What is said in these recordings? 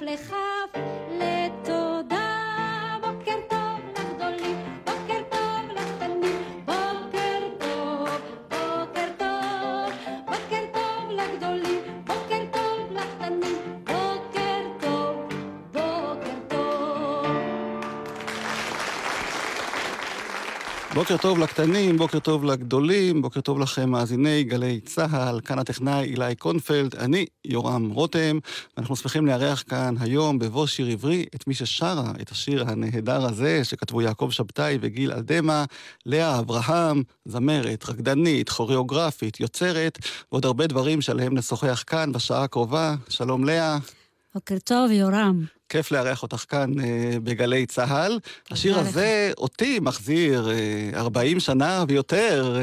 כף בוקר טוב לקטנים, בוקר טוב לגדולים, בוקר טוב לכם מאזיני גלי צה"ל, כאן הטכנאי אילי קונפלד, אני יורם רותם, ואנחנו שמחים לארח כאן היום בבוא שיר עברי את מי ששרה את השיר הנהדר הזה, שכתבו יעקב שבתאי וגיל אלדמה, לאה אברהם, זמרת, רקדנית, כוריאוגרפית, יוצרת, ועוד הרבה דברים שעליהם נשוחח כאן בשעה הקרובה. שלום לאה. בוקר טוב, יורם. כיף לארח אותך כאן אה, בגלי צה"ל. השיר לך. הזה אותי מחזיר אה, 40 שנה ויותר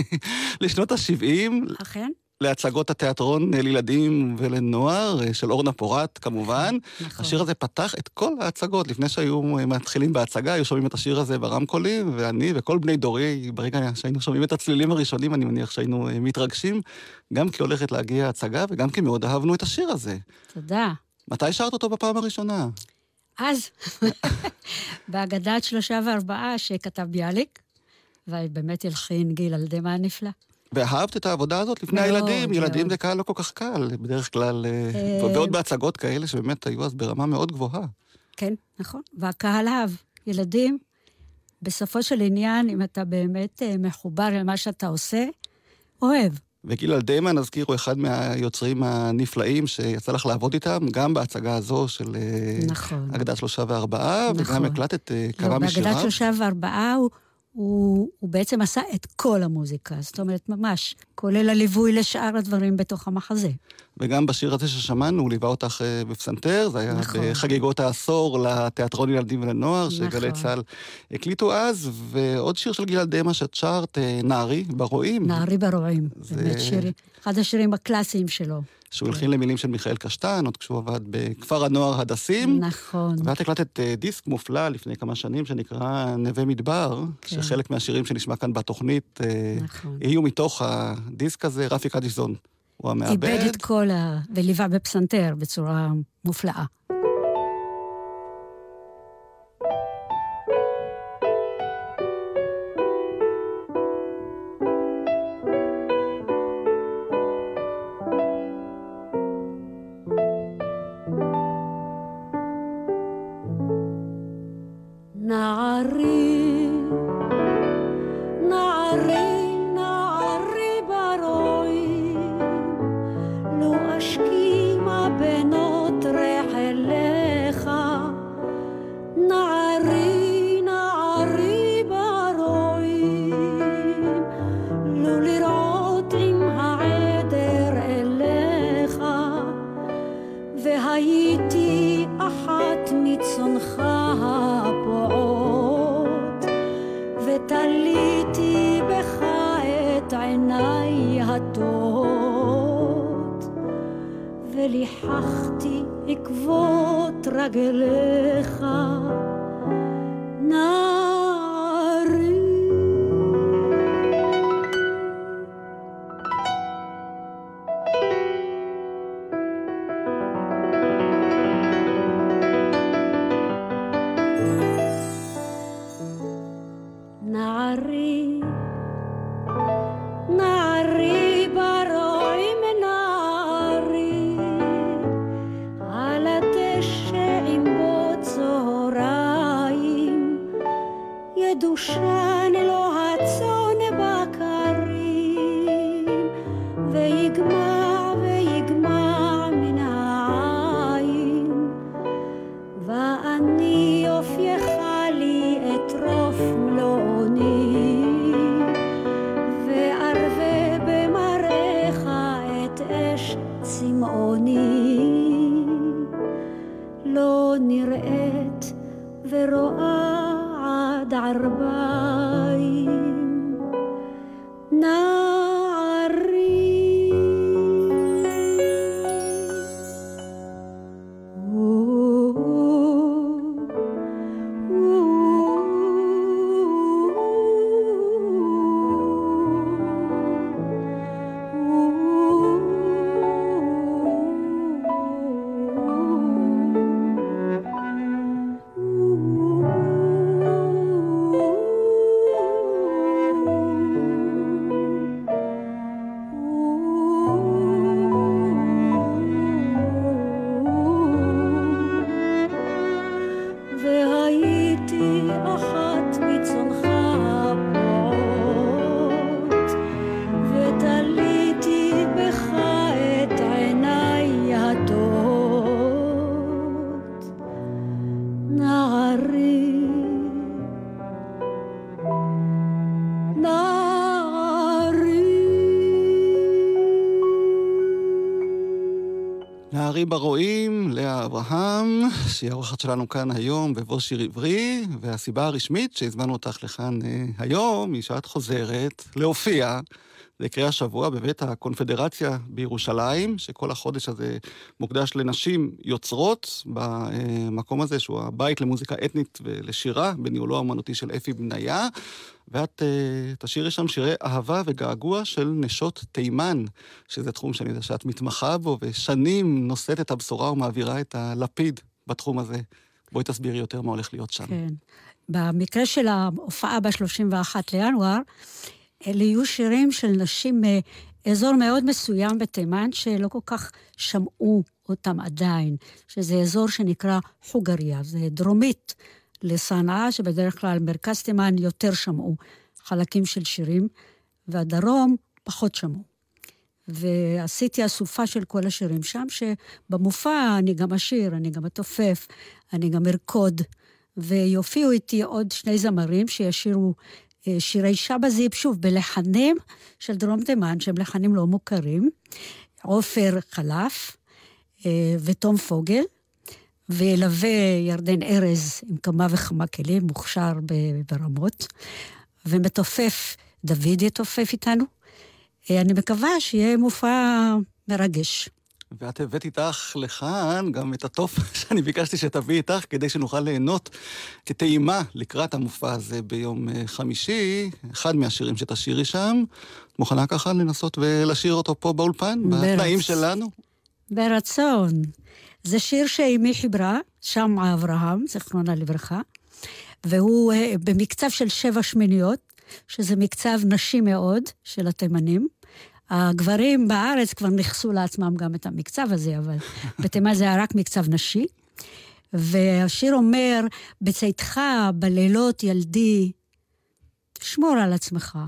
לשנות ה-70, אכן? להצגות התיאטרון לילדים ולנוער, אה, של אורנה פורט כמובן. נכון. השיר הזה פתח את כל ההצגות. לפני שהיו אה, מתחילים בהצגה, היו שומעים את השיר הזה ברמקולים, ואני וכל בני דורי, ברגע שהיינו שומעים את הצלילים הראשונים, אני מניח שהיינו אה, מתרגשים, גם כי הולכת להגיע הצגה וגם כי מאוד אהבנו את השיר הזה. תודה. מתי שרת אותו בפעם הראשונה? אז, בהגדת שלושה וארבעה שכתב ביאליק, ובאמת הלחין גיל על דמה הנפלא. ואהבת את העבודה הזאת לפני מאוד, הילדים? ילדים מאוד. זה קהל לא כל כך קל, בדרך כלל, אה, אה, ועוד בהצגות כאלה שבאמת היו אז ברמה מאוד גבוהה. כן, נכון. והקהל אהב. ילדים, בסופו של עניין, אם אתה באמת אה, מחובר למה שאתה עושה, אוהב. וגיל אלדמה, נזכיר, הוא אחד מהיוצרים הנפלאים שיצא לך לעבוד איתם, גם בהצגה הזו של אה, נכון. אגדת שלושה וארבעה, וגם נכון. הקלטת אה, לא, כמה בהגדת משיריו. שלושה וארבעה הוא, הוא, הוא בעצם עשה את כל המוזיקה, זאת אומרת, ממש, כולל הליווי לשאר הדברים בתוך המחזה. וגם בשיר הזה ששמענו, הוא ליווה אותך אה, בפסנתר, זה היה נכון. בחגיגות העשור לתיאטרון ילדים ולנוער, שגלי נכון. צה"ל הקליטו אז, ועוד שיר של גיל אלדמה שאת שרת, אה, נערי, ברועים. נערי ברועים, זה- באמת שיר, אחד השירים הקלאסיים שלו. שהוא הלחין למילים של מיכאל קשטן, עוד כשהוא עבד בכפר הנוער הדסים. נכון. ואת הקלטת אה, דיסק מופלא לפני כמה שנים שנקרא נווה מדבר, כן. שחלק מהשירים שנשמע כאן בתוכנית אה, נכון. יהיו מתוך הדיסק הזה, רפי קדישזון. הוא המעבד. איבד את כל ה... וליווה בפסנתר בצורה מופלאה. נערי ברועים, לאה אברהם, שהיא האורחת שלנו כאן היום בבוא שיר עברי, והסיבה הרשמית שהזמנו אותך לכאן אה, היום היא שאת חוזרת להופיע לקריאה השבוע בבית הקונפדרציה בירושלים, שכל החודש הזה מוקדש לנשים יוצרות במקום הזה, שהוא הבית למוזיקה אתנית ולשירה, בניהולו האמנותי של אפי בניה. ואת uh, תשאירי שם שירי אהבה וגעגוע של נשות תימן, שזה תחום שאני יודע שאת מתמחה בו, ושנים נושאת את הבשורה ומעבירה את הלפיד בתחום הזה. בואי תסבירי יותר מה הולך להיות שם. כן. במקרה של ההופעה ב-31 לינואר, אלה יהיו שירים של נשים מאזור מאוד מסוים בתימן, שלא כל כך שמעו אותם עדיין, שזה אזור שנקרא חוגריה, זה דרומית לסנאה, שבדרך כלל מרכז תימן יותר שמעו חלקים של שירים, והדרום פחות שמעו. ועשיתי אסופה של כל השירים שם, שבמופע אני גם אשיר, אני גם אתופף, אני גם ארקוד, ויופיעו איתי עוד שני זמרים שישירו שירי שבזיב, שוב, בלחנים של דרום תימן, שהם לחנים לא מוכרים, עופר חלף ותום פוגל, וילווה ירדן ארז עם כמה וכמה כלים, מוכשר ברמות, ומתופף, דוד יתופף איתנו. אני מקווה שיהיה מופע מרגש. ואת הבאת איתך לכאן גם את התוף שאני ביקשתי שתביא איתך, כדי שנוכל ליהנות כטעימה לקראת המופע הזה ביום חמישי, אחד מהשירים שתשאירי שם. מוכנה ככה לנסות ולשיר אותו פה באולפן, ברצ... בתנאים שלנו? ברצון. זה שיר שאימי חיברה, שמעה אברהם, זיכרונה לברכה, והוא במקצב של שבע שמיניות, שזה מקצב נשי מאוד של התימנים. הגברים בארץ כבר נכסו לעצמם גם את המקצב הזה, אבל בתימן זה היה רק מקצב נשי. והשיר אומר, בצאתך בלילות ילדי, שמור על עצמך.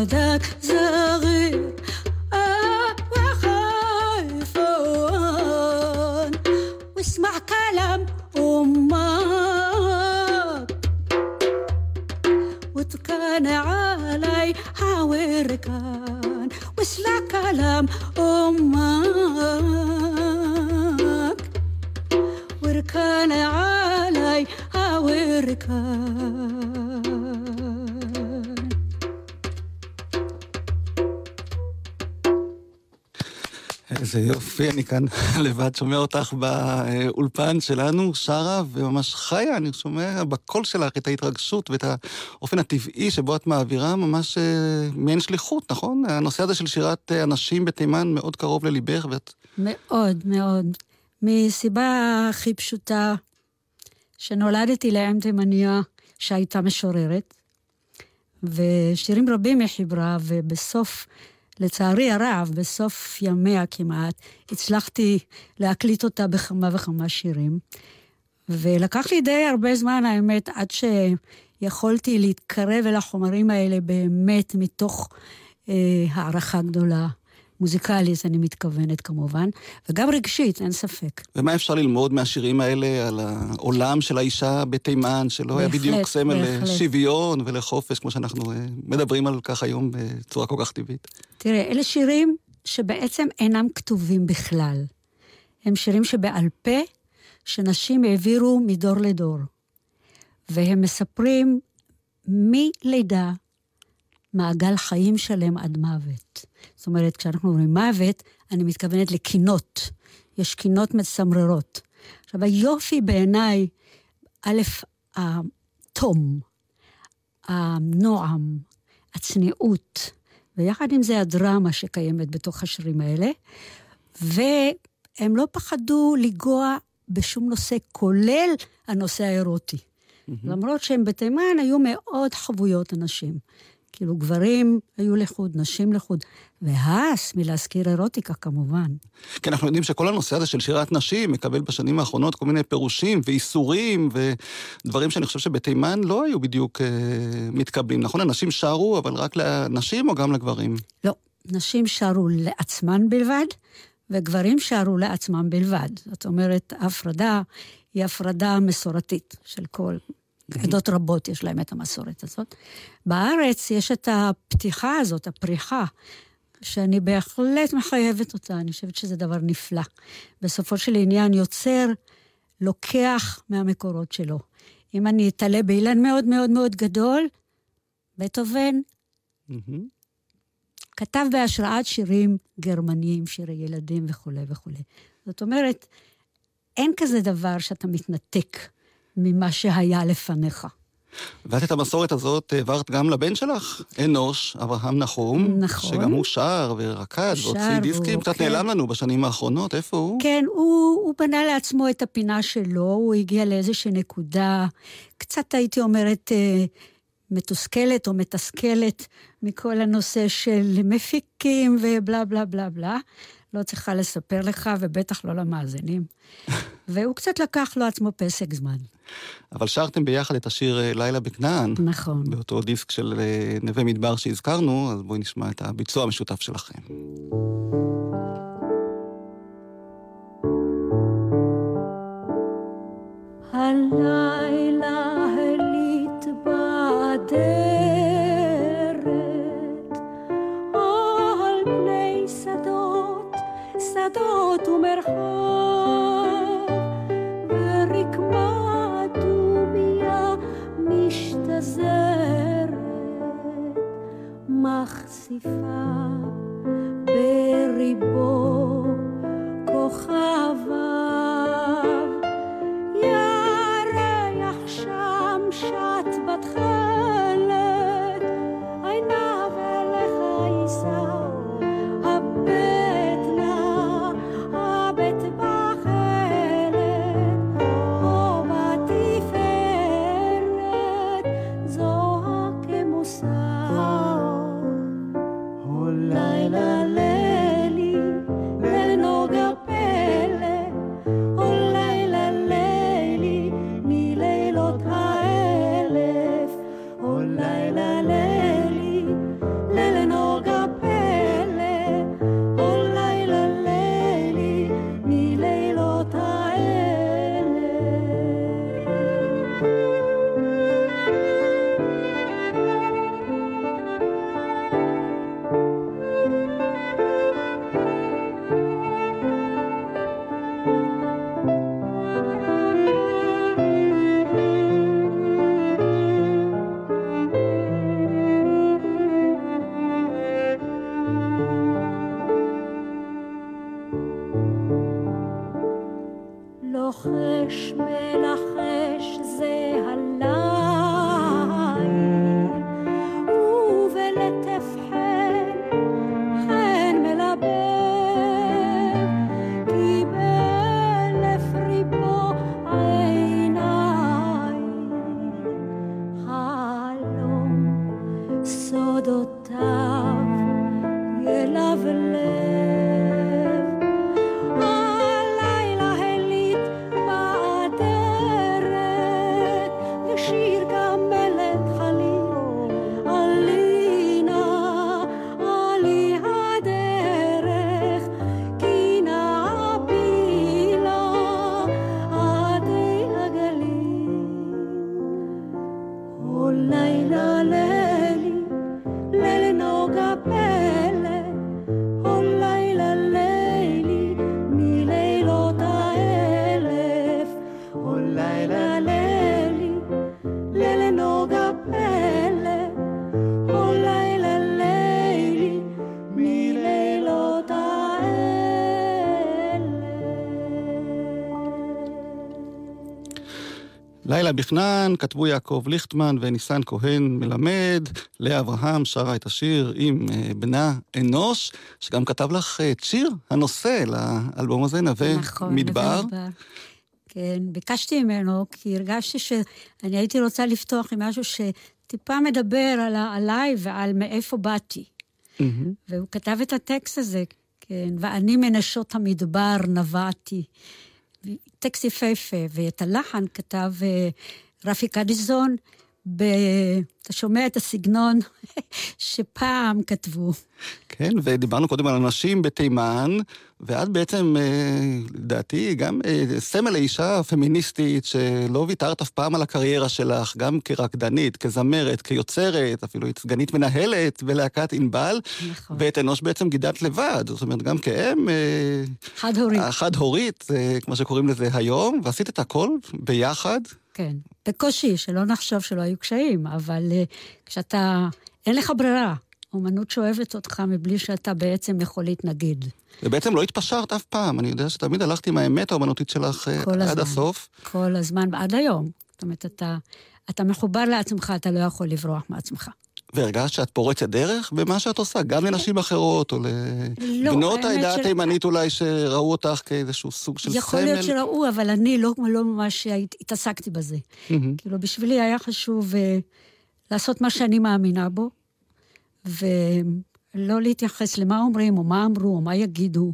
איזה אני כאן לבד שומע אותך באולפן שלנו, שרה, וממש חיה, אני שומע בקול שלך את ההתרגשות ואת האופן הטבעי שבו את מעבירה, ממש אה, מעין שליחות, נכון? הנושא הזה של שירת אנשים בתימן מאוד קרוב לליבך, ואת... מאוד, מאוד. מסיבה הכי פשוטה, שנולדתי לאם תימניה שהייתה משוררת, ושירים רבים היא חיברה, ובסוף... לצערי הרב, בסוף ימיה כמעט, הצלחתי להקליט אותה בכמה וכמה שירים. ולקח לי די הרבה זמן, האמת, עד שיכולתי להתקרב אל החומרים האלה באמת מתוך אה, הערכה גדולה. מוזיקלית, אני מתכוונת כמובן, וגם רגשית, אין ספק. ומה אפשר ללמוד מהשירים האלה על העולם של האישה בתימן, שלא בהחלט, היה בדיוק סמל לשוויון ולחופש, כמו שאנחנו אה, מדברים על כך היום בצורה כל כך טבעית? תראה, אלה שירים שבעצם אינם כתובים בכלל. הם שירים שבעל פה, שנשים העבירו מדור לדור. והם מספרים מלידה מעגל חיים שלם עד מוות. זאת אומרת, כשאנחנו אומרים מוות, אני מתכוונת לקינות. יש קינות מצמררות. עכשיו, היופי בעיניי, א', התום, הנועם, הצניעות, ויחד עם זה הדרמה שקיימת בתוך השירים האלה, והם לא פחדו לגוע בשום נושא, כולל הנושא האירוטי. Mm-hmm. למרות שהם בתימן היו מאוד חבויות אנשים. כאילו, גברים היו לחוד, נשים לחוד, והס מלהזכיר אירוטיקה כמובן. כי אנחנו יודעים שכל הנושא הזה של שירת נשים מקבל בשנים האחרונות כל מיני פירושים ואיסורים ודברים שאני חושב שבתימן לא היו בדיוק אה, מתקבלים. נכון, הנשים שרו, אבל רק לנשים או גם לגברים? לא, נשים שרו לעצמן בלבד, וגברים שרו לעצמם בלבד. זאת אומרת, ההפרדה היא הפרדה מסורתית של כל... עדות רבות יש להם את המסורת הזאת. בארץ יש את הפתיחה הזאת, הפריחה, שאני בהחלט מחייבת אותה, אני חושבת שזה דבר נפלא. בסופו של עניין יוצר לוקח מהמקורות שלו. אם אני אתעלה באילן מאוד מאוד מאוד גדול, בטהובן כתב בהשראת שירים גרמניים, שירי ילדים וכולי וכולי. זאת אומרת, אין כזה דבר שאתה מתנתק ממה שהיה לפניך. ואת את המסורת הזאת העברת גם לבן שלך, אנוש, אברהם נחום. נכון. שגם הוא שר ורקד והוציא דיסקים, קצת כן. נעלם לנו בשנים האחרונות, איפה הוא? כן, הוא, הוא בנה לעצמו את הפינה שלו, הוא הגיע לאיזושהי נקודה, קצת הייתי אומרת, אה, מתוסכלת או מתסכלת מכל הנושא של מפיקים ובלה בלה בלה בלה. לא צריכה לספר לך, ובטח לא למאזינים. והוא קצת לקח לו עצמו פסק זמן. אבל שרתם ביחד את השיר אה, לילה בכנען. נכון. באותו דיסק של אה, נווה מדבר שהזכרנו, אז בואי נשמע את הביצוע המשותף שלכם. הלילה הליט בדרך שדות ומרחב, מחשיפה בריבו כוכבה. לילה בכנען, כתבו יעקב ליכטמן וניסן כהן מלמד, לאה אברהם שרה את השיר עם uh, בנה אנוש, שגם כתב לך את uh, שיר הנושא לאלבום הזה, נווה נכון, מדבר. נווה מדבר. כן, ביקשתי ממנו, כי הרגשתי שאני הייתי רוצה לפתוח עם משהו שטיפה מדבר על, עליי ועל מאיפה באתי. Mm-hmm. והוא כתב את הטקסט הזה, כן, ואני מנשות המדבר נבעתי. טקסט יפהפה, ואת הלחן כתב uh, רפי קדיזון ב... אתה שומע את הסגנון שפעם כתבו. כן, ודיברנו קודם על אנשים בתימן, ואת בעצם, אה, לדעתי, גם אה, סמל לאישה פמיניסטית, שלא ויתרת אף פעם על הקריירה שלך, גם כרקדנית, כזמרת, כיוצרת, אפילו היית סגנית מנהלת בלהקת ענבל. נכון. ואת אנוש בעצם גידלת לבד, זאת אומרת, גם כאם... אה, חד-הורית. חד-הורית, כמו שקוראים לזה היום, ועשית את הכל ביחד. כן, בקושי, שלא נחשוב שלא היו קשיים, אבל כשאתה, אין לך ברירה. אומנות שואבת אותך מבלי שאתה בעצם יכול להתנגד. ובעצם לא התפשרת אף פעם, אני יודע שתמיד הלכת עם האמת האומנותית שלך אה, עד הזמן, הסוף. כל הזמן, עד היום. זאת אומרת, אתה, אתה מחובר לעצמך, אתה לא יכול לברוח מעצמך. והרגשת שאת פורצת דרך במה שאת עושה, גם לנשים אחרות, או לבנות לא, העדה התימנית של... אולי, שראו אותך כאיזשהו סוג של יכול סמל? יכול להיות שראו, אבל אני לא, לא ממש התעסקתי בזה. Mm-hmm. כאילו, בשבילי היה חשוב uh, לעשות מה שאני מאמינה בו, ולא להתייחס למה אומרים, או מה אמרו, או מה יגידו.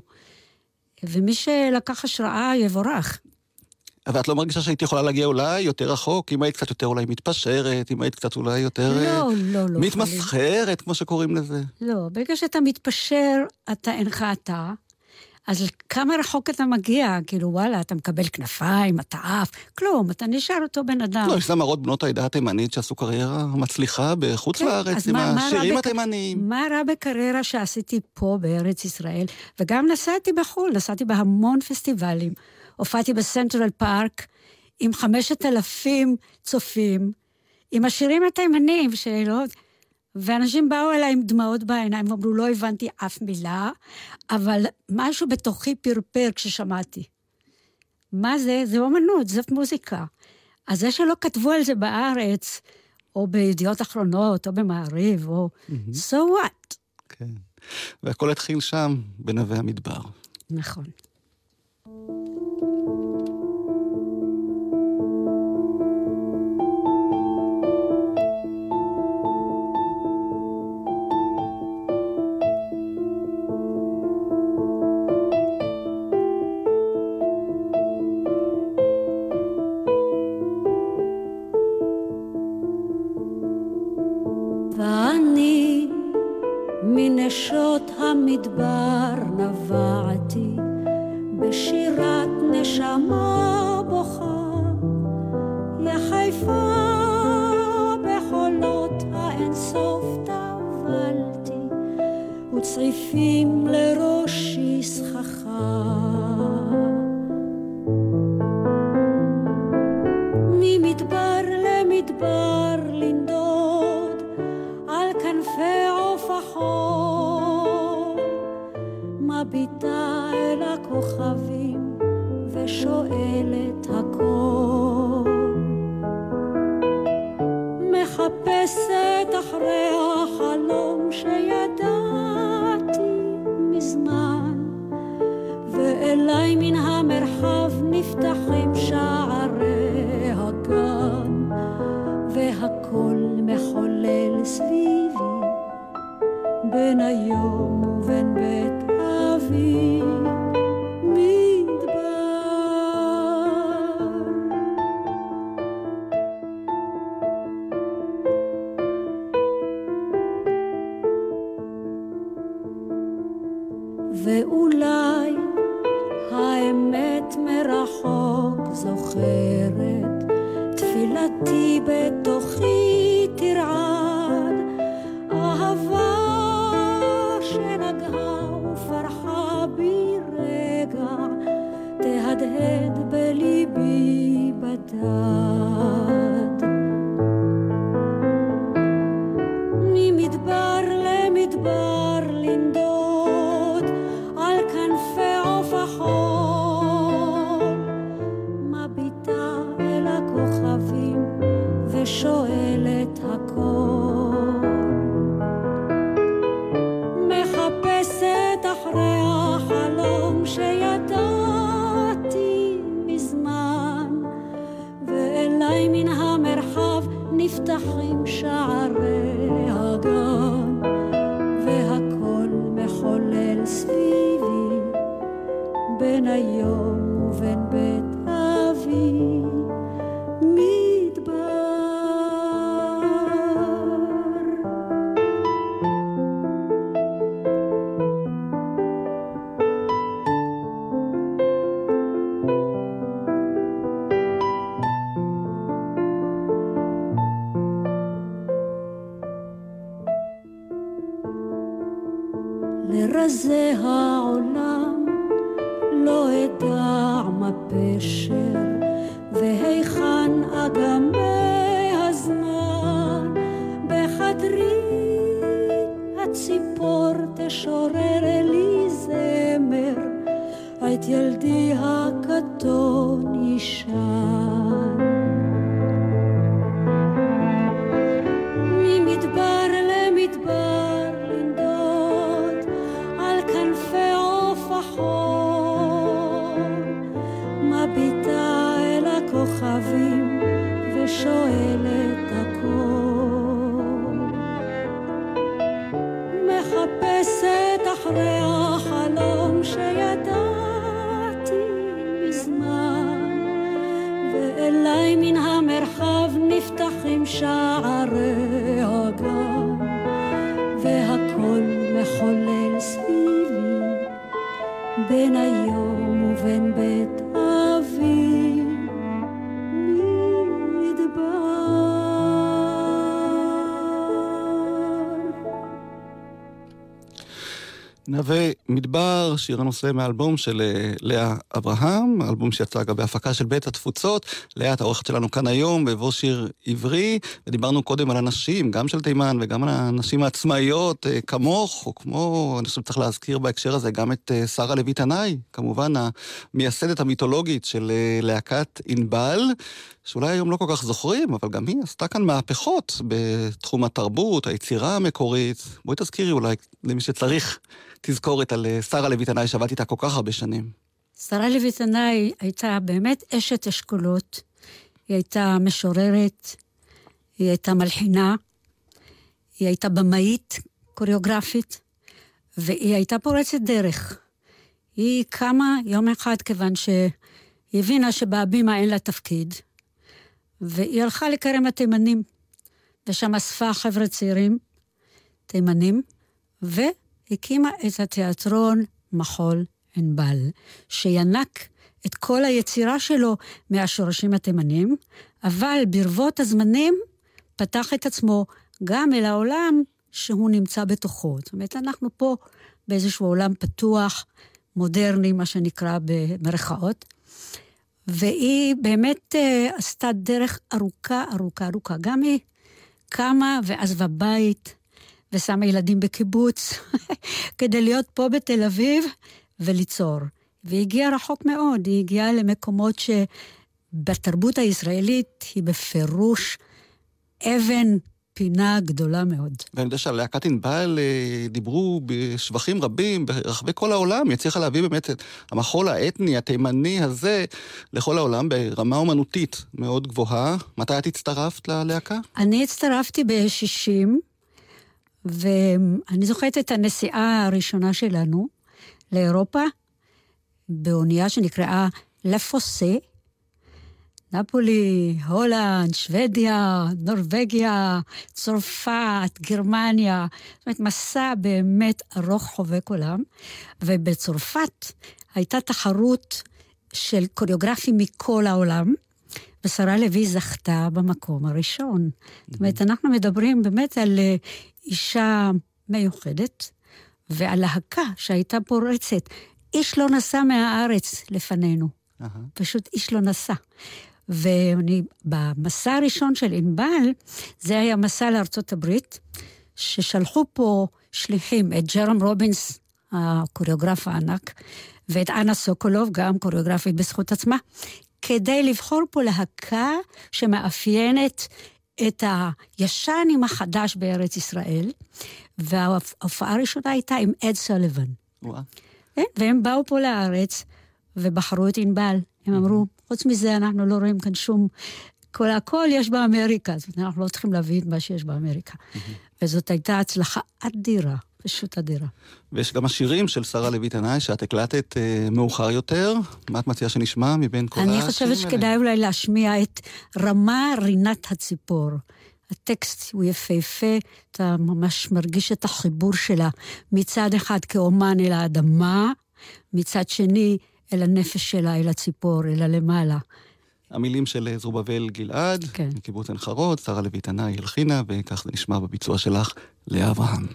ומי שלקח השראה, יבורך. אבל את לא מרגישה שהיית יכולה להגיע אולי יותר רחוק, אם היית קצת יותר אולי מתפשרת, אם היית קצת אולי יותר... לא, אה, לא, לא. מתמסחרת, כמו שקוראים לזה. לא, ברגע שאתה מתפשר, אתה אינך אתה, אז כמה רחוק אתה מגיע? כאילו, וואלה, אתה מקבל כנפיים, אתה עף, כלום, אתה נשאר אותו בן אדם. לא, יש זמרות בנות העדה התימנית שעשו קריירה מצליחה בחוץ כן, לארץ, עם מה, השירים התימניים. מה רע בקריירה שעשיתי פה בארץ ישראל? וגם נסעתי בחו"ל, נסעתי בהמון פסטיבלים. הופעתי בסנטרל פארק עם חמשת אלפים צופים, עם השירים התימנים, שלא... ואנשים באו אליי עם דמעות בעיניים ואמרו, לא הבנתי אף מילה, אבל משהו בתוכי פרפר כששמעתי. מה זה? זה אומנות, זאת מוזיקה. אז זה שלא כתבו על זה בארץ, או בידיעות אחרונות, או במעריב, או... Mm-hmm. so what? כן. והכל התחיל שם, בנווה המדבר. נכון. המדבר נבעתי, בשירת נשמה בוכה, יחיפה בחולות האינסוף טבלתי, וצריפים לראשי שיר הנושא מאלבום של אה, לאה אברהם, אלבום שיצא גם בהפקה של בית התפוצות. לאה, את העורכת שלנו כאן היום בבוא שיר עברי, ודיברנו קודם על הנשים, גם של תימן וגם על הנשים העצמאיות אה, כמוך, או כמו, אני חושב שצריך להזכיר בהקשר הזה גם את אה, שרה לוי תנאי, כמובן המייסדת המיתולוגית של להקת ענבל. שאולי היום לא כל כך זוכרים, אבל גם היא עשתה כאן מהפכות בתחום התרבות, היצירה המקורית. בואי תזכירי אולי למי שצריך תזכורת על אה, שרה לוי תנאי, שעבדתי איתה כל כך הרבה שנים. שרה לוי תנאי הייתה באמת אשת אשכולות. היא הייתה משוררת, היא הייתה מלחינה, היא הייתה במאית קוריאוגרפית, והיא הייתה פורצת דרך. היא קמה יום אחד כיוון שהיא הבינה שבהבימה אין לה תפקיד, והיא הלכה לכרם התימנים, ושם אספה חבר'ה צעירים, תימנים, והקימה את התיאטרון מחול ענבל, שינק את כל היצירה שלו מהשורשים התימנים, אבל ברבות הזמנים פתח את עצמו גם אל העולם שהוא נמצא בתוכו. זאת אומרת, אנחנו פה באיזשהו עולם פתוח, מודרני, מה שנקרא במרכאות, והיא באמת uh, עשתה דרך ארוכה, ארוכה, ארוכה. גם היא קמה ועזבה בית, ושמה ילדים בקיבוץ, כדי להיות פה בתל אביב וליצור. והיא הגיעה רחוק מאוד, היא הגיעה למקומות שבתרבות הישראלית היא בפירוש אבן פינה גדולה מאוד. ואני יודע שעל להקת ענבל אה, דיברו בשבחים רבים ברחבי כל העולם. היא הצליחה להביא באמת את המחול האתני, התימני הזה, לכל העולם ברמה אומנותית מאוד גבוהה. מתי את הצטרפת ללהקה? אני הצטרפתי ב-60, ואני זוכרת את הנסיעה הראשונה שלנו לאירופה, באונייה שנקראה לפוסה. נפולי, הולנד, שוודיה, נורבגיה, צרפת, גרמניה. זאת אומרת, מסע באמת ארוך חובק עולם. ובצרפת הייתה תחרות של קוריאוגרפים מכל העולם, ושרה לוי זכתה במקום הראשון. זאת אומרת, אנחנו מדברים באמת על אה, אישה מיוחדת, ועל להקה שהייתה פורצת. איש לא נסע מהארץ לפנינו. Uh-huh. פשוט איש לא נסע. ואני, במסע הראשון של ענבל, זה היה מסע לארצות הברית, ששלחו פה שליחים, את ג'רם רובינס, הקוריאוגרף הענק, ואת אנה סוקולוב, גם קוריאוגרפית בזכות עצמה, כדי לבחור פה להקה שמאפיינת את הישן עם החדש בארץ ישראל, וההופעה הראשונה הייתה עם אד סוליבן. כן, והם באו פה לארץ ובחרו את ענבל. הם אמרו, חוץ מזה, אנחנו לא רואים כאן שום... כל הכל יש באמריקה, זאת אומרת, אנחנו לא צריכים להביא את מה שיש באמריקה. וזאת הייתה הצלחה אדירה, פשוט אדירה. ויש גם השירים של שרה לוי תנאי, שאת הקלטת אה, מאוחר יותר. מה את מציעה שנשמע מבין כל השירים האלה? אני חושבת שכדאי אולי להשמיע את רמה רינת הציפור. הטקסט הוא יפהפה, אתה ממש מרגיש את החיבור שלה מצד אחד כאומן אל האדמה, מצד שני אל הנפש שלה, אל הציפור, אל הלמעלה. המילים של זרובבל גלעד, כן. מקיבוץ עין חרוד, שרה לוי תנאי הלחינה, וכך זה נשמע בביצוע שלך, לאה אברהם.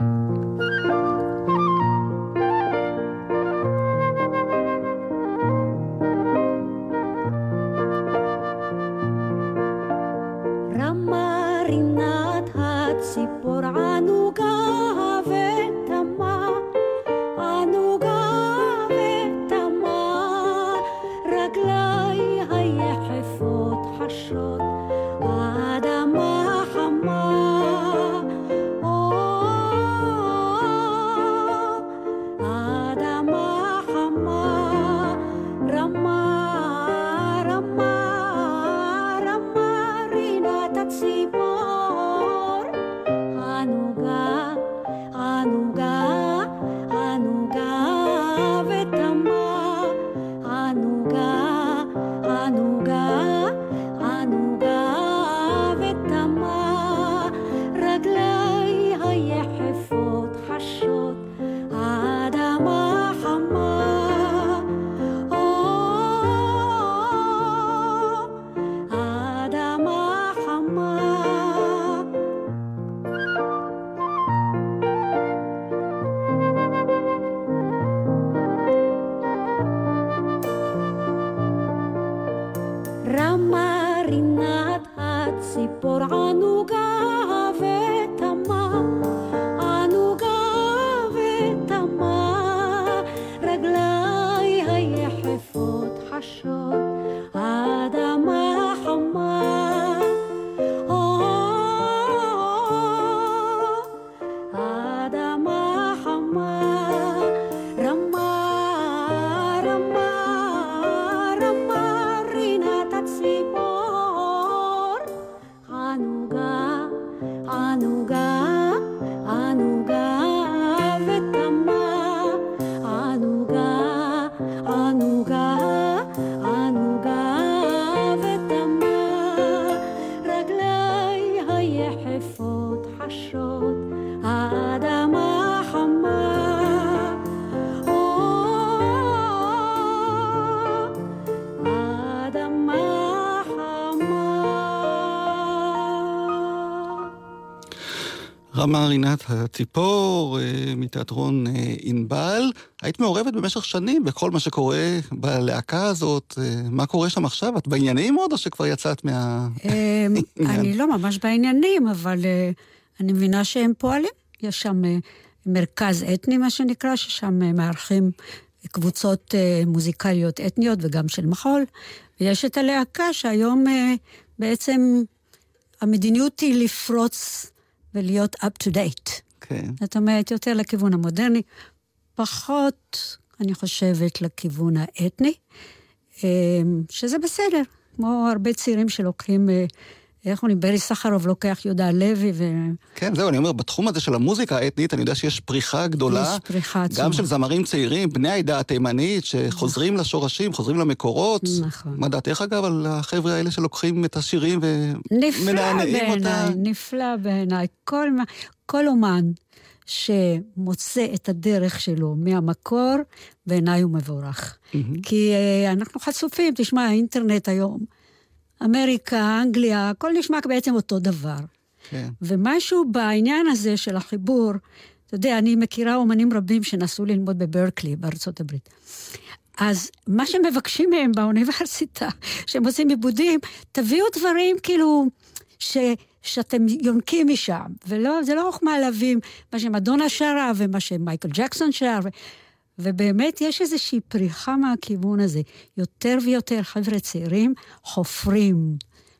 רמה רינת הציפור, אה, מתיאטרון אה, ענבל. היית מעורבת במשך שנים בכל מה שקורה בלהקה הזאת. אה, מה קורה שם עכשיו? את בעניינים עוד, או שכבר יצאת מה... אמ, אני לא ממש בעניינים, אבל אני מבינה שהם פועלים. יש שם מרכז אתני, מה שנקרא, ששם מארחים קבוצות מוזיקליות אתניות וגם של מחול. ויש את הלהקה שהיום בעצם המדיניות היא לפרוץ ולהיות up to date. כן. זאת אומרת, יותר לכיוון המודרני, פחות, אני חושבת, לכיוון האתני, אמ, שזה בסדר, כמו הרבה צעירים שלוקחים, אה, איך אומרים, ברי סחרוב לוקח יהודה לוי, ויש כן, זהו, אני אומר, בתחום הזה של המוזיקה האתנית, אני יודע שיש פריחה גדולה. פריחה עצומה. גם של זמרים צעירים, בני העדה התימנית, שחוזרים לשורשים, חוזרים למקורות. נכון. מה דעתך, אגב, על החבר'ה האלה שלוקחים את השירים נפלא ומנענעים אותה? נפלא בעיניי. כל, כל אומן שמוצא את הדרך שלו מהמקור, בעיניי הוא מבורך. מהמם. כי אה, אנחנו חשופים, תשמע, האינטרנט היום, אמריקה, אנגליה, הכל נשמע בעצם אותו דבר. כן. ומשהו בעניין הזה של החיבור, אתה יודע, אני מכירה אומנים רבים שנסעו ללמוד בברקלי, בארצות הברית. אז מה שמבקשים מהם באוניברסיטה, שהם עושים עיבודים, תביאו דברים כאילו ש, שאתם יונקים משם, ולא, זה לא חוכמה להביא מה שמדונה שרה ומה שמייקל ג'קסון שר, ו, ובאמת יש איזושהי פריחה מהכיוון הזה. יותר ויותר חבר'ה צעירים חופרים,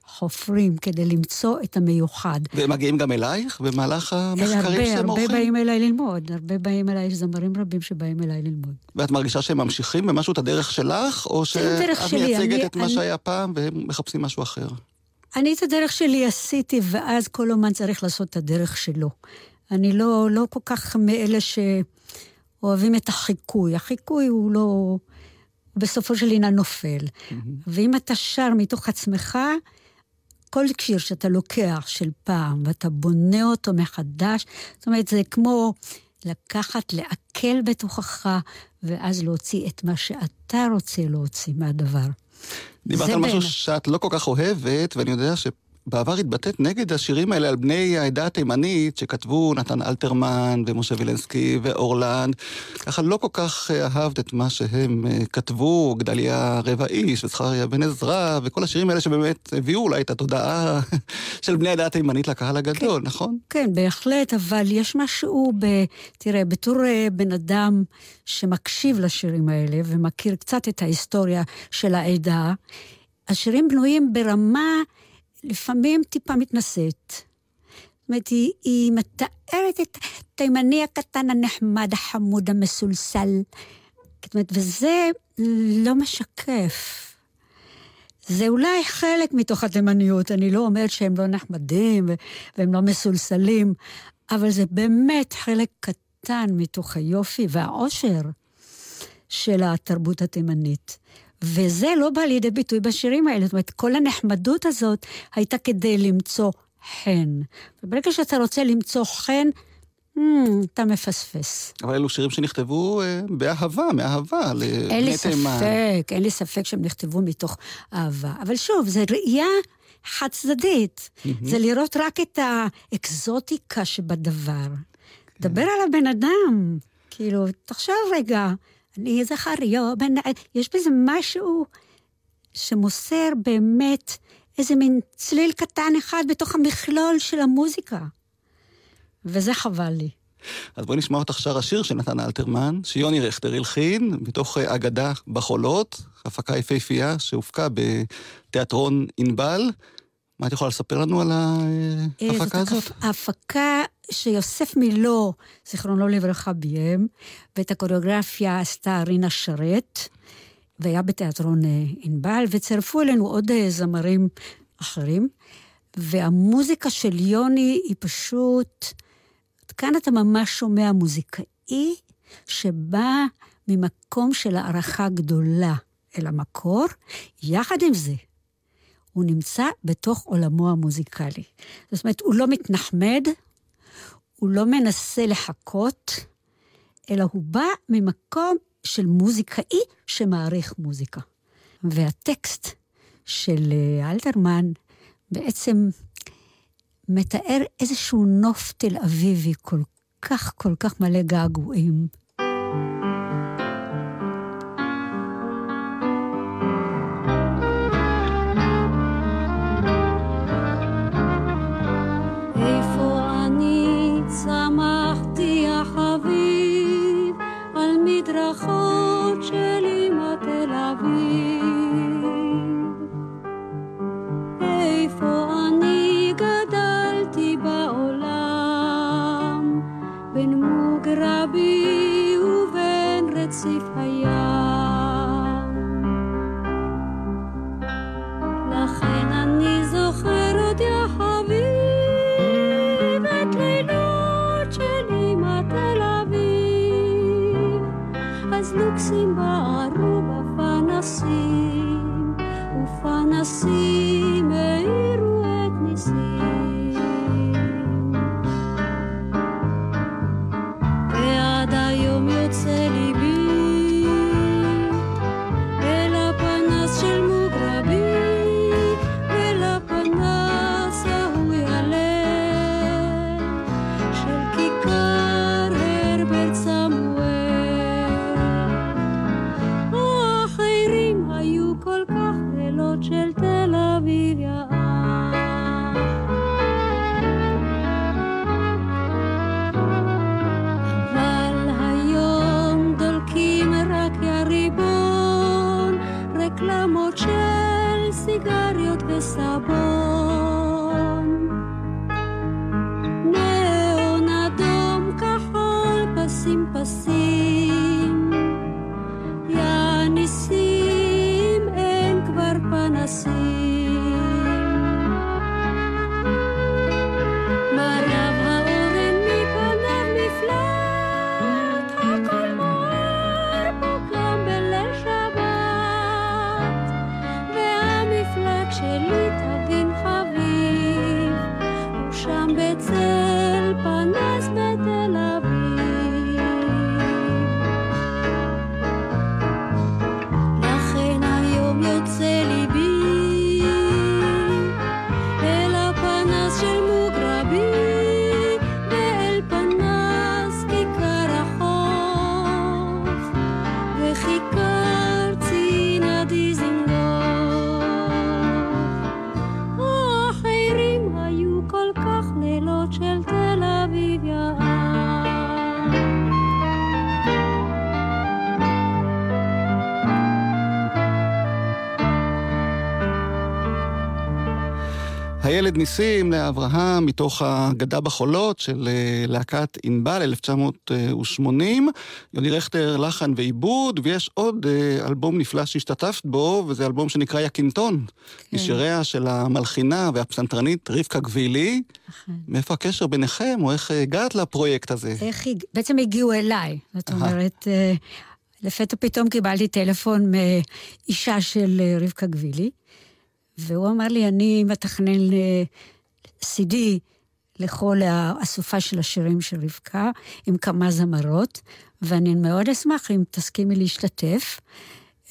חופרים כדי למצוא את המיוחד. והם מגיעים גם אלייך במהלך המחקרים הרבה, שאתם הרבה עורכים? באים אליי ללמוד, הרבה באים אליי, יש זמרים רבים שבאים אליי ללמוד. ואת מרגישה שהם ממשיכים במשהו את הדרך שלך, או שאת שלי, מייצגת אני- את מה אני- שהיה פעם והם מחפשים משהו אחר? אני את הדרך שלי עשיתי, ואז כל אומן צריך לעשות את הדרך שלו. אני לא, לא כל כך מאלה שאוהבים את החיקוי. החיקוי הוא לא... הוא בסופו של עניין נופל. ואם אתה שר מתוך עצמך, כל שיר שאתה לוקח של פעם, ואתה בונה אותו מחדש, זאת אומרת, זה כמו לקחת, לעכל בתוכך, ואז להוציא את מה שאתה רוצה להוציא מהדבר. דיברת על משהו. שאת לא כל כך אוהבת, ואני יודע שבעבר התבטאת נגד השירים האלה על בני העדה התימנית, שכתבו נתן אלתרמן ומשה וילנסקי ואורלנד. ככה לא כל כך אה, אהבת את מה שהם אה, כתבו, גדליה רבע איש וזכריה בן עזרא, וכל השירים האלה שבאמת הביאו אולי את התודעה של בני העדה התימנית לקהל הגדול, נכון? כן, בהחלט, אבל יש משהו ב... תראה, בתור אה, בן אדם שמקשיב לשירים האלה ומכיר קצת את ההיסטוריה של העדה, השירים בנויים ברמה לפעמים טיפה מתנשאת. זאת אומרת, היא, מתארת את התימני הקטן, הנחמד, החמוד, המסולסל. זאת אומרת, וזה לא משקף. זה אולי חלק מתוך התימניות, אני לא אומרת שהם לא נחמדים והם לא מסולסלים, אבל זה באמת חלק קטן מתוך היופי והעושר של התרבות התימנית. וזה לא בא לידי ביטוי בשירים האלה, זאת אומרת, כל הנחמדות הזאת הייתה כדי למצוא חן. וברגע שאתה רוצה למצוא חן, hmm, אתה מפספס. אבל אלו שירים שנכתבו אה, באהבה, מאהבה, אין לי. ספק, אין לי ספק שהם נכתבו מתוך אהבה. אבל שוב, זו ראייה חד צדדית. זה לראות רק את האקזוטיקה שבדבר. דבר על הבן אדם. כאילו, תחשוב רגע, אני זכריו, בן... יש בזה משהו שמוסר באמת איזה מין צליל קטן אחד בתוך המכלול של המוזיקה. וזה חבל לי. אז בואי נשמע אותך שר השיר של נתן אלתרמן, שיוני רכטר הלחין, מתוך אה, אגדה בחולות, הפקה יפהפייה שהופקה בתיאטרון ענבל. מה את יכולה לספר לנו על ההפקה הזאת? זאת הפקה שיוסף מילו, זיכרונו לברכה, ביים, ואת הקוריאוגרפיה עשתה רינה שרת, והיה בתיאטרון אה, ענבל, וצירפו אלינו עוד אה, זמרים אחרים. והמוזיקה של יוני היא פשוט... כאן אתה ממש שומע מוזיקאי שבא ממקום של הערכה גדולה אל המקור, יחד עם זה, הוא נמצא בתוך עולמו המוזיקלי. זאת אומרת, הוא לא מתנחמד, הוא לא מנסה לחכות, אלא הוא בא ממקום של מוזיקאי שמעריך מוזיקה. והטקסט של אה, אלתרמן בעצם מתאר איזשהו נוף תל אביבי כל כך כל כך מלא געגועים. noche el לאברהם מתוך הגדה בחולות של אה, להקת ענבל 1980. יוני רכטר לחן ועיבוד, ויש עוד אה, אלבום נפלא שהשתתפת בו, וזה אלבום שנקרא יקינטון. כן. משיריה של המלחינה והפסנתרנית רבקה גבילי. נכון. מאיפה הקשר ביניכם, או איך הגעת לפרויקט הזה? איך, בעצם הגיעו אליי. זאת אומרת... אה, לפתע פתאום קיבלתי טלפון מאישה של רבקה גבילי, והוא אמר לי, אני מתכנן CD לכל האסופה של השירים של רבקה, עם כמה זמרות, ואני מאוד אשמח אם תסכימי להשתתף.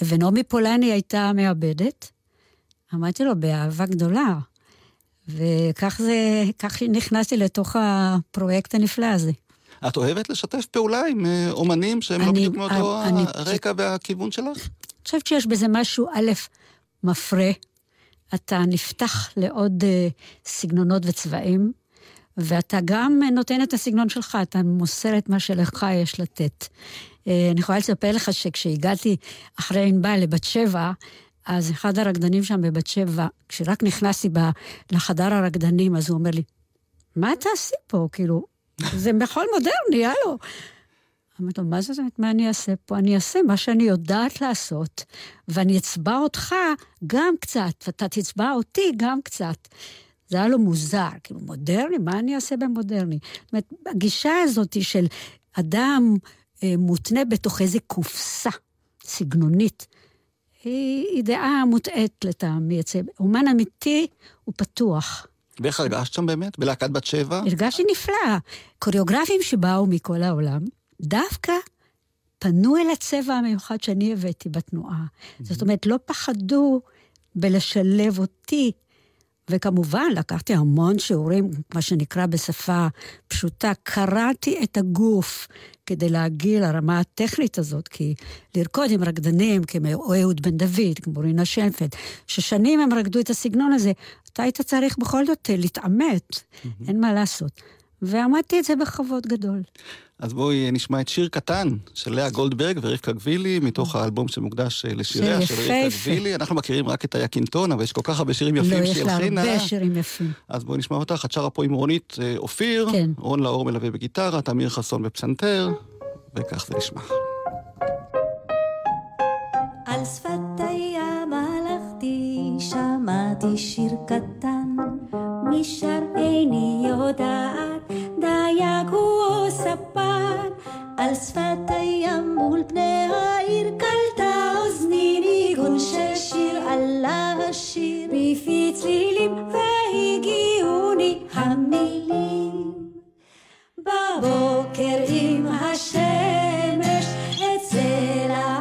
ונעמי פולני הייתה מעבדת. אמרתי לו, באהבה גדולה. וכך זה, כך נכנסתי לתוך הפרויקט הנפלא הזה. את אוהבת לשתף פעולה עם אה, אומנים שהם לא בדיוק מאותו הרקע והכיוון שלך? אני חושבת שיש בזה משהו, א', מפרה, אתה נפתח לעוד uh, סגנונות וצבעים, ואתה גם נותן את הסגנון שלך, אתה מוסר את מה שלך יש לתת. Uh, אני יכולה לספר לך שכשהגעתי אחרי ענבל לבת שבע, אז אחד הרקדנים שם בבת שבע, כשרק נכנסתי לחדר הרקדנים, אז הוא אומר לי, מה תעשי פה? כאילו, זה מחול מודרני, הלו. אמרתי לו, מה זאת אומרת, מה אני אעשה פה? אני אעשה מה שאני יודעת לעשות, ואני אצבע אותך גם קצת, ואתה תצבע אותי גם קצת. זה היה לו מוזר, כאילו, מודרני? מה אני אעשה במודרני? זאת אומרת, הגישה הזאת של אדם אה, מותנה בתוך איזה קופסה סגנונית, היא, היא דעה מוטעית לטעמי. אומן אמיתי הוא פתוח. ואיך הרגשת שם באמת? בלהקת בת שבע? הרגשתי נפלא. קוריאוגרפים שבאו מכל העולם, דווקא פנו אל הצבע המיוחד שאני הבאתי בתנועה. Mm-hmm. זאת אומרת, לא פחדו בלשלב אותי. וכמובן, לקחתי המון שיעורים, מה שנקרא בשפה פשוטה, קראתי את הגוף כדי להגיע לרמה הטכנית הזאת, כי לרקוד עם רקדנים כמו אהוד בן דוד, כמו רינה שיינפלד, ששנים הם רקדו את הסגנון הזה, אתה היית צריך בכל זאת להתעמת, mm-hmm. אין מה לעשות. ועמדתי את זה בכבוד גדול. אז בואי נשמע את שיר קטן של לאה גולדברג ורבקה גבילי, מתוך האלבום שמוקדש אה, לשיריה של רבקה גבילי. אנחנו מכירים רק את היקינטון, אבל יש כל כך הרבה שירים יפים שהיא הלחינה. לא, יש לה הרבה שירים יפים. אז בואי נשמע אותך, את שרה פה עם רונית אה, אופיר, כן. רון לאור מלווה בגיטרה, תמיר חסון בפסנתר, וכך זה נשמע. על שפת הים הלכתי, שמעתי שיר קטן, משאר איני יודעת, דייג הוא או ספן, על שפת הים מול פני העיר קלטה אוזני ניגון של שיר עלה השיר בפי צלילים והגיעוני המילים. בבוקר עם השמש אצל העמלים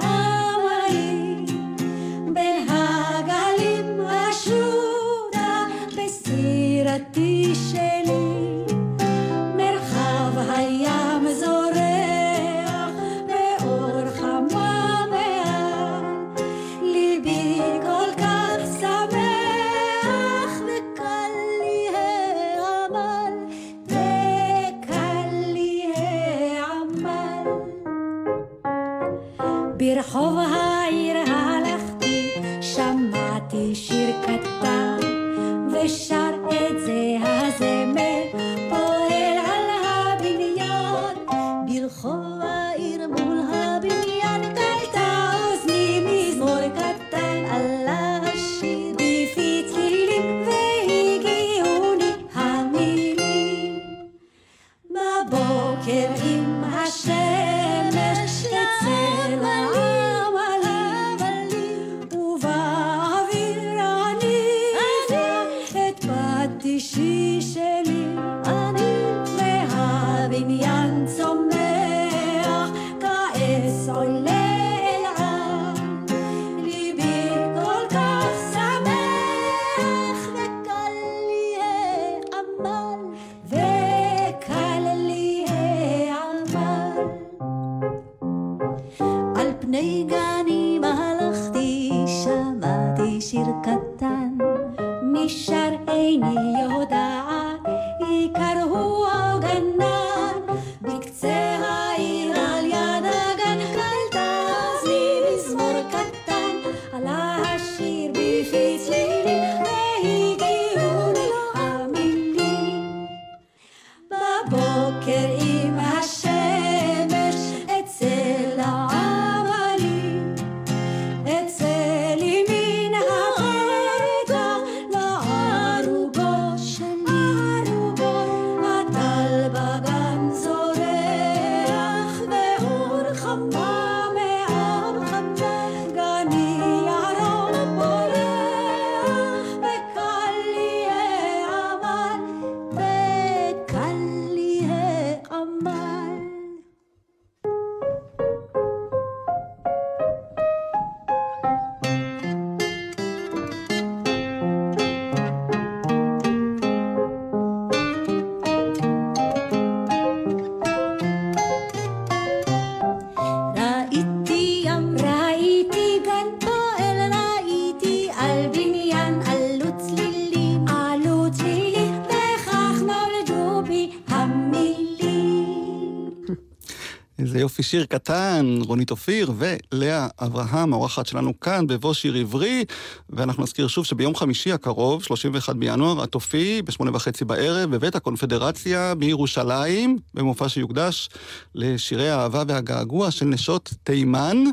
שיר קטן, רונית אופיר ולאה אברהם, האורחת שלנו כאן בבוא שיר עברי, ואנחנו נזכיר שוב שביום חמישי הקרוב, 31 בינואר, את תופיעי בשמונה וחצי בערב בבית הקונפדרציה בירושלים, במופע שיוקדש לשירי האהבה והגעגוע של נשות תימן.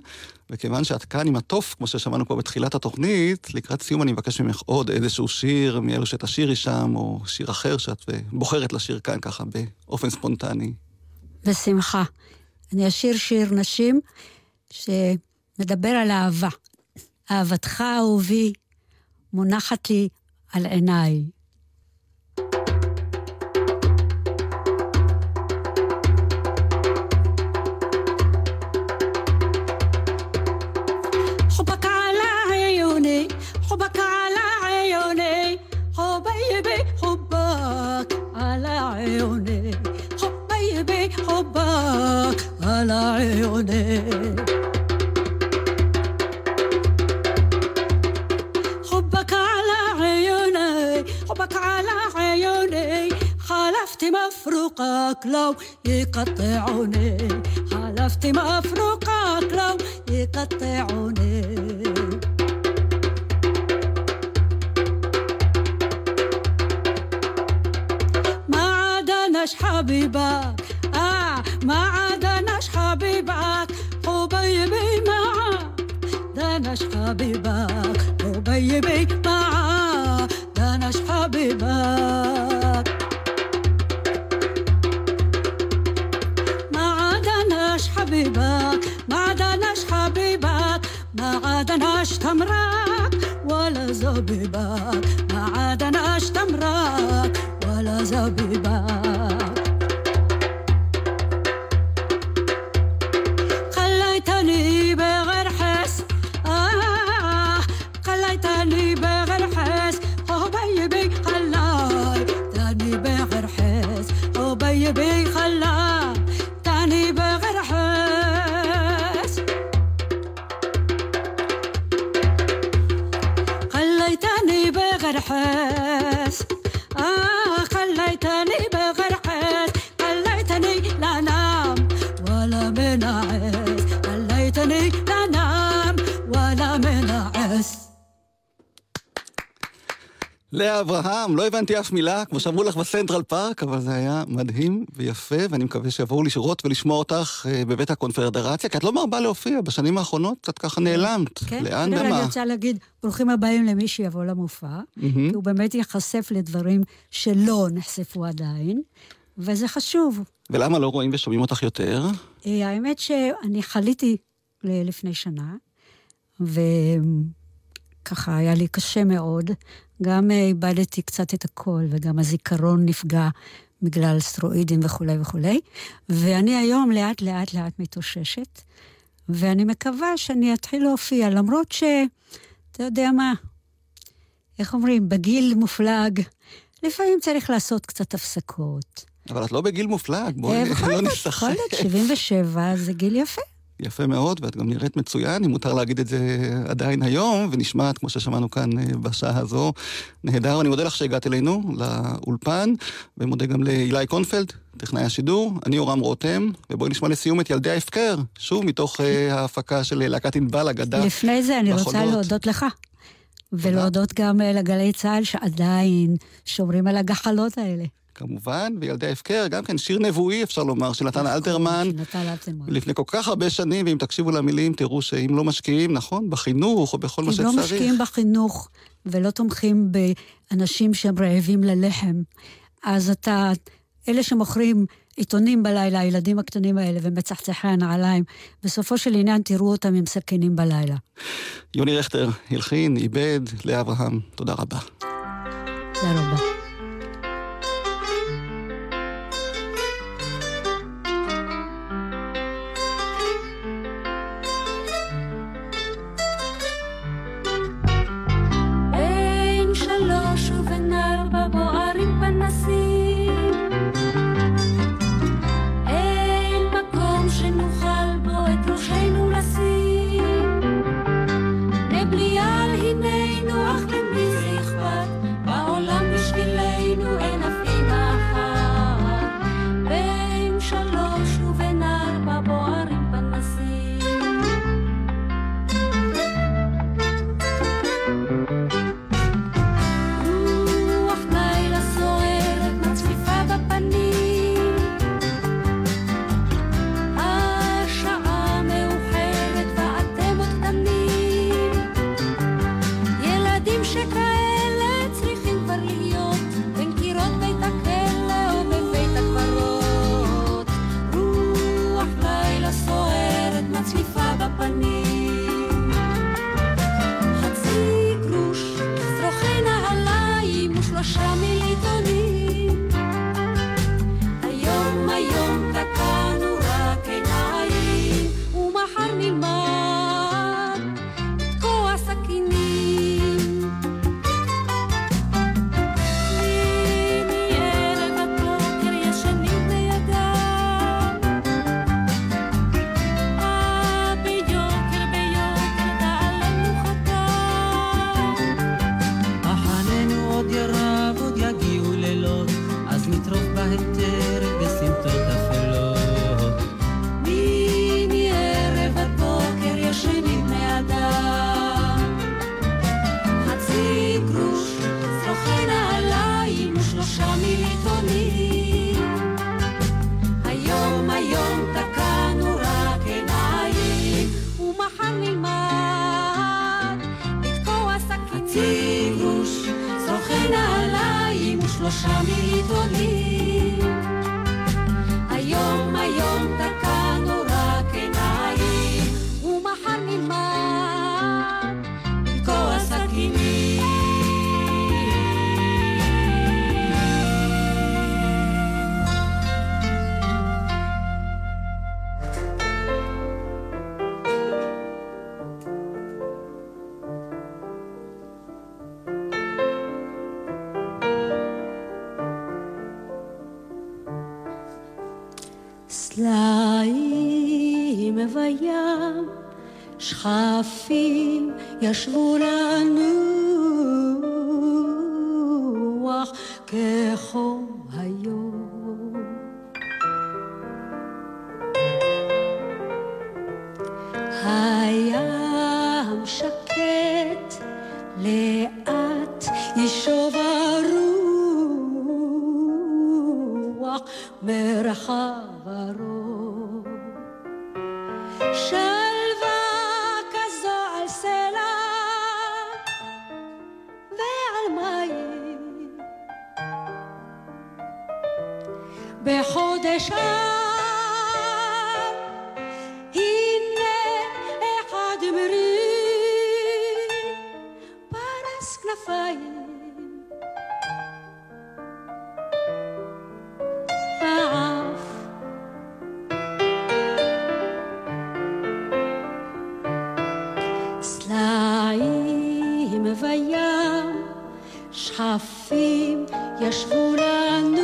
וכיוון שאת כאן עם התוף, כמו ששמענו פה בתחילת התוכנית, לקראת סיום אני מבקש ממך עוד איזשהו שיר מאלו שתשירי שם, או שיר אחר שאת בוחרת לשיר כאן ככה באופן ספונטני. בשמחה. אני אשיר שיר נשים שמדבר על אהבה. אהבתך אהובי מונחת לי על עיניי. عيوني حبك على عيوني حبك على عيوني حلفت مفروقك لو يقطعوني حلفت مفروقك لو يقطعوني ما عدناش حبيبك. آه ما عدناش حبيبك حبيبي معاك دناش حبيبك حبيبي معاك دناش حبيبك. ما عدناش حبيبك ما عدناش حبيبك ما عدناش تمرك ولا زبيبك ما عدناش تمرك ولا زبيبك. אברהם, לא הבנתי אף מילה, כמו שאמרו לך בסנטרל פארק, אבל זה היה מדהים ויפה, ואני מקווה שיבואו לראות ולשמוע אותך אה, בבית הקונפדרציה, כי את לא מרבה להופיע בשנים האחרונות, קצת ככה נעלמת. כן, לאן ומה? אני רוצה להגיד, ברוכים הבאים למי שיבוא למופע. כי הוא באמת ייחשף לדברים שלא נחשפו עדיין, וזה חשוב. ולמה לא רואים ושומעים אותך יותר? אה, האמת שאני חליתי לפני שנה, וככה היה לי קשה מאוד. גם אה, איבדתי קצת את הקול, וגם הזיכרון נפגע בגלל סטרואידים וכולי וכולי. ואני היום לאט לאט לאט מתאוששת, ואני מקווה שאני אתחיל להופיע, למרות ש... אתה יודע מה, איך אומרים, בגיל מופלג, לפעמים צריך לעשות קצת הפסקות. אבל את לא בגיל מופלג, בואי אה, לא נשחק. בכל זאת, 77 זה גיל יפה. יפה מאוד, ואת גם נראית מצוין, אם מותר להגיד את זה עדיין היום, ונשמעת, כמו ששמענו כאן אה, בשעה הזו, נהדר. אני מודה לך שהגעת אלינו, לאולפן, ומודה גם לאילי קונפלד, טכנאי השידור. אני יורם רותם, ובואי נשמע לסיום את ילדי ההפקר, שוב מתוך אה, ההפקה של להקת ענבל אגדה. לפני זה אני רוצה בחולות. להודות לך. ולהודות גם אה, לגלי צה"ל שעדיין שומרים על הגחלות האלה. כמובן, וילדי ההפקר, גם כן שיר נבואי, אפשר לומר, של נתן אלתרמן. לפני כל כך הרבה שנים, ואם תקשיבו למילים, תראו שאם לא משקיעים, נכון, בחינוך או בכל מה אם שצריך. לא משקיעים בחינוך ולא תומכים באנשים שהם רעבים ללחם, אז אתה, אלה שמוכרים עיתונים בלילה, הילדים הקטנים האלה ומצחצחי הנעליים, בסופו של עניין תראו אותם עם סכינים בלילה. יוני רכטר הלחין, איבד, לאה אברהם, תודה רבה. תודה רבה. שלושה מעיתונים. ישבו לנו חיים וים שכפים ישבו לנו.